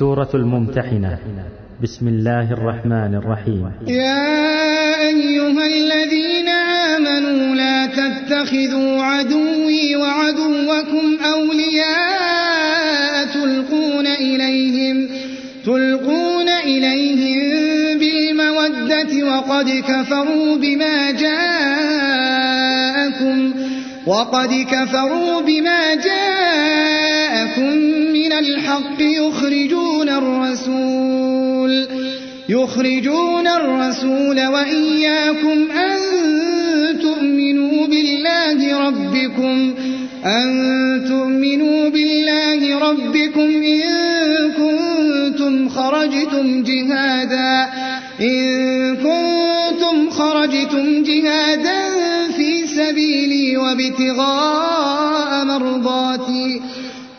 سورة الممتحنة. بسم الله الرحمن الرحيم. يا أيها الذين آمنوا لا تتخذوا عدوي وعدوكم أولياء تلقون إليهم تلقون إليهم بالمودة وقد كفروا بما جاءكم وقد كفروا بما جاءكم من الحق يخرجون الرسول يخرجون الرسول وإياكم أن تؤمنوا بالله ربكم أن تؤمنوا بالله ربكم إن كنتم خرجتم جهادا إن كنتم خرجتم جهادا في سبيلي وابتغاء مرضاتي.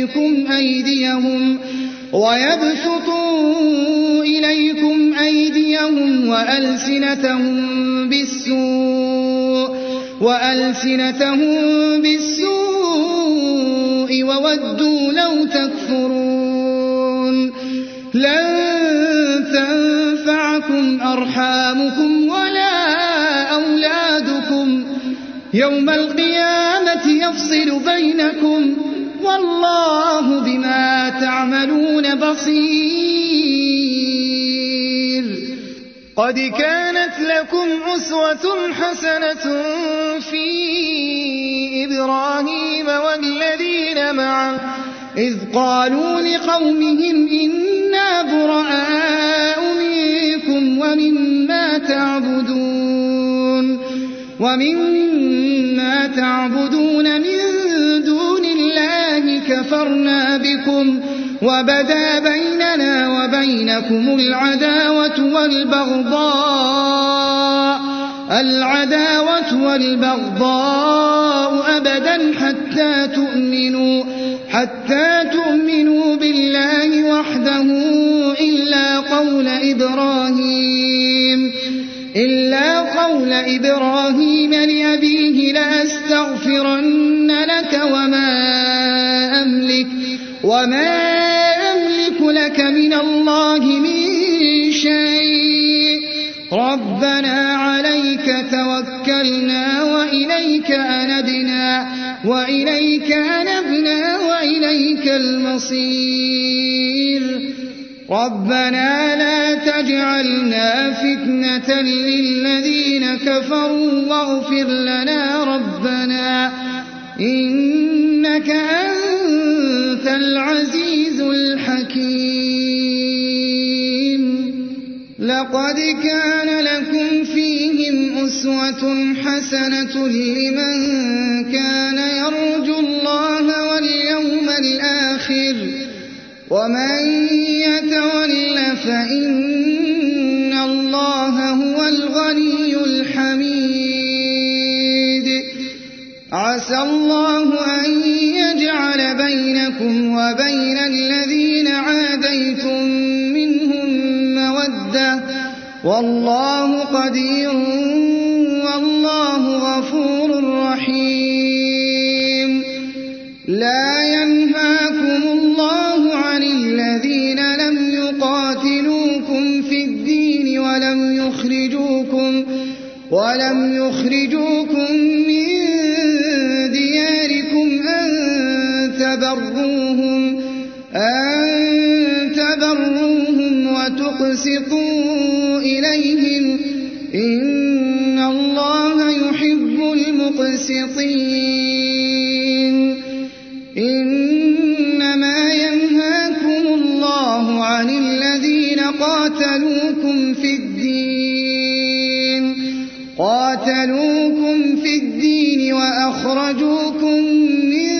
إليكم أيديهم ويبسطوا إليكم أيديهم وألسنتهم بالسوء وألسنتهم بالسوء وودوا لو تكفرون لن تنفعكم أرحامكم ولا أولادكم يوم القيامة يفصل بينكم والله بما تعملون بصير. قد كانت لكم أسوة حسنة في إبراهيم والذين معه إذ قالوا لقومهم إنا براء منكم ومما تعبدون ومما تعبدون من كفرنا بكم وبدا بيننا وبينكم العداوة والبغضاء. العداوة والبغضاء أبدا حتى تؤمنوا حتى تؤمنوا بالله وحده إلا قول إبراهيم. إلا قول إبراهيم لأبيه لأستغفرن لك وما وما أملك لك من الله من شيء ربنا عليك توكلنا وإليك أنبنا وإليك أنبنا وإليك المصير ربنا لا تجعلنا فتنة للذين كفروا واغفر لنا ربنا إنك أنت العزيز الحكيم. لقد كان لكم فيهم أسوة حسنة لمن كان يرجو الله واليوم الآخر. ومن يتول فإن الله هو الغني الحميد. عسى الله بينكم وبين الذين عاديتم منهم مودة. والله قدير والله غفور رحيم. لا ينهاكم الله عن الذين لم يقاتلوكم في الدين ولم يخرجوكم ولم يخرجوكم من تبروهم أن تبروهم وتقسطوا إليهم. إن الله يحب المقسطين. إنما ينهاكم الله عن الذين قاتلوكم في الدين. قاتلوكم في الدين وأخرجوكم من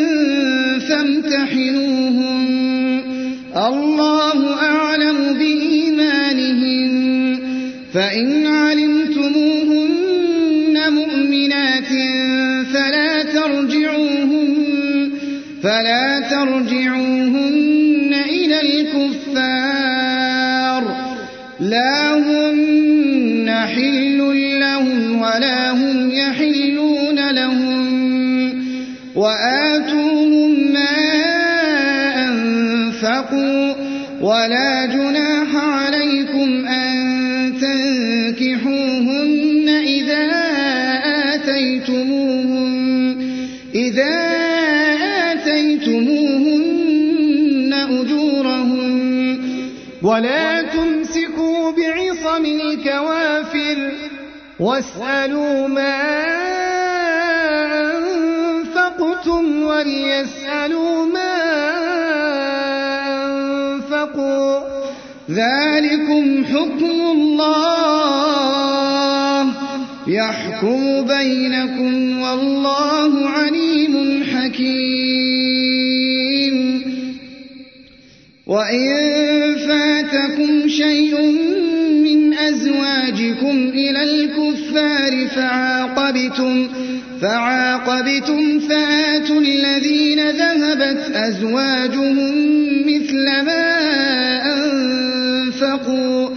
فامتحنوهم الله أعلم بإيمانهم فإن علمتموهن مؤمنات فلا ترجعوهن فلا ترجعوهن إلى الكفار لا هن حل لهم ولا هم يحلون لهم وآتوهم ما أنفقوا ولا جناح عليكم أن تنكحوهن إذا آتيتموهن إذا آتيتموهن أجورهن. ولا تمسكوا بعصم الكوافر واسألوا ما أنفقتم وليسألوا ما ذلكم حكم الله يحكم بينكم والله عليم حكيم. وإن فاتكم شيء من أزواجكم إلى الكفار فعاقبتم فعاقبتم فآتوا الذين ذهبت أزواجهم مثل ما أنفقوا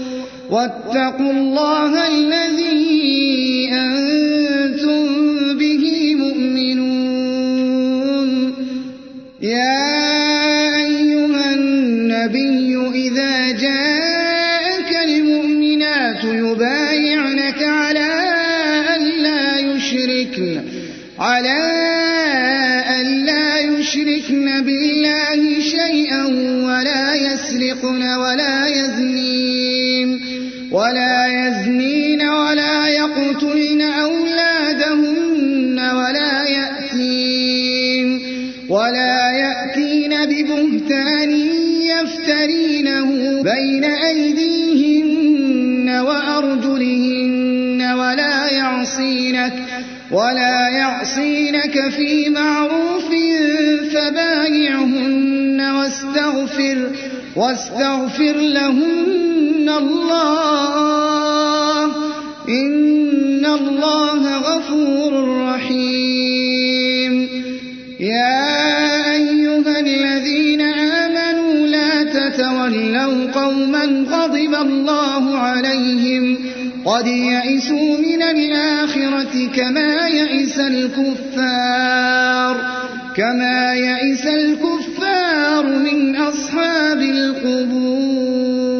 واتقوا الله الذي أنتم به مؤمنون. يا أيها النبي إذا جاءك المؤمنات يبايعنك على ألا يشركن على ألا يشركن بالله شيئا ولا يسرقن ولا يزنين. ولا يزنين ولا يقتلن أولادهن ولا يأتين ولا يأتين ببهتان يفترينه بين أيديهن وأرجلهن ولا يعصينك ولا يعصينك في معروف فبايعهن واستغفر واستغفر لهن الله إن الله غفور رحيم يا أيها الذين آمنوا لا تتولوا قوما غضب الله عليهم قد يئسوا من الآخرة كما يئس الكفار كما يئس الكفار من أصحاب القبور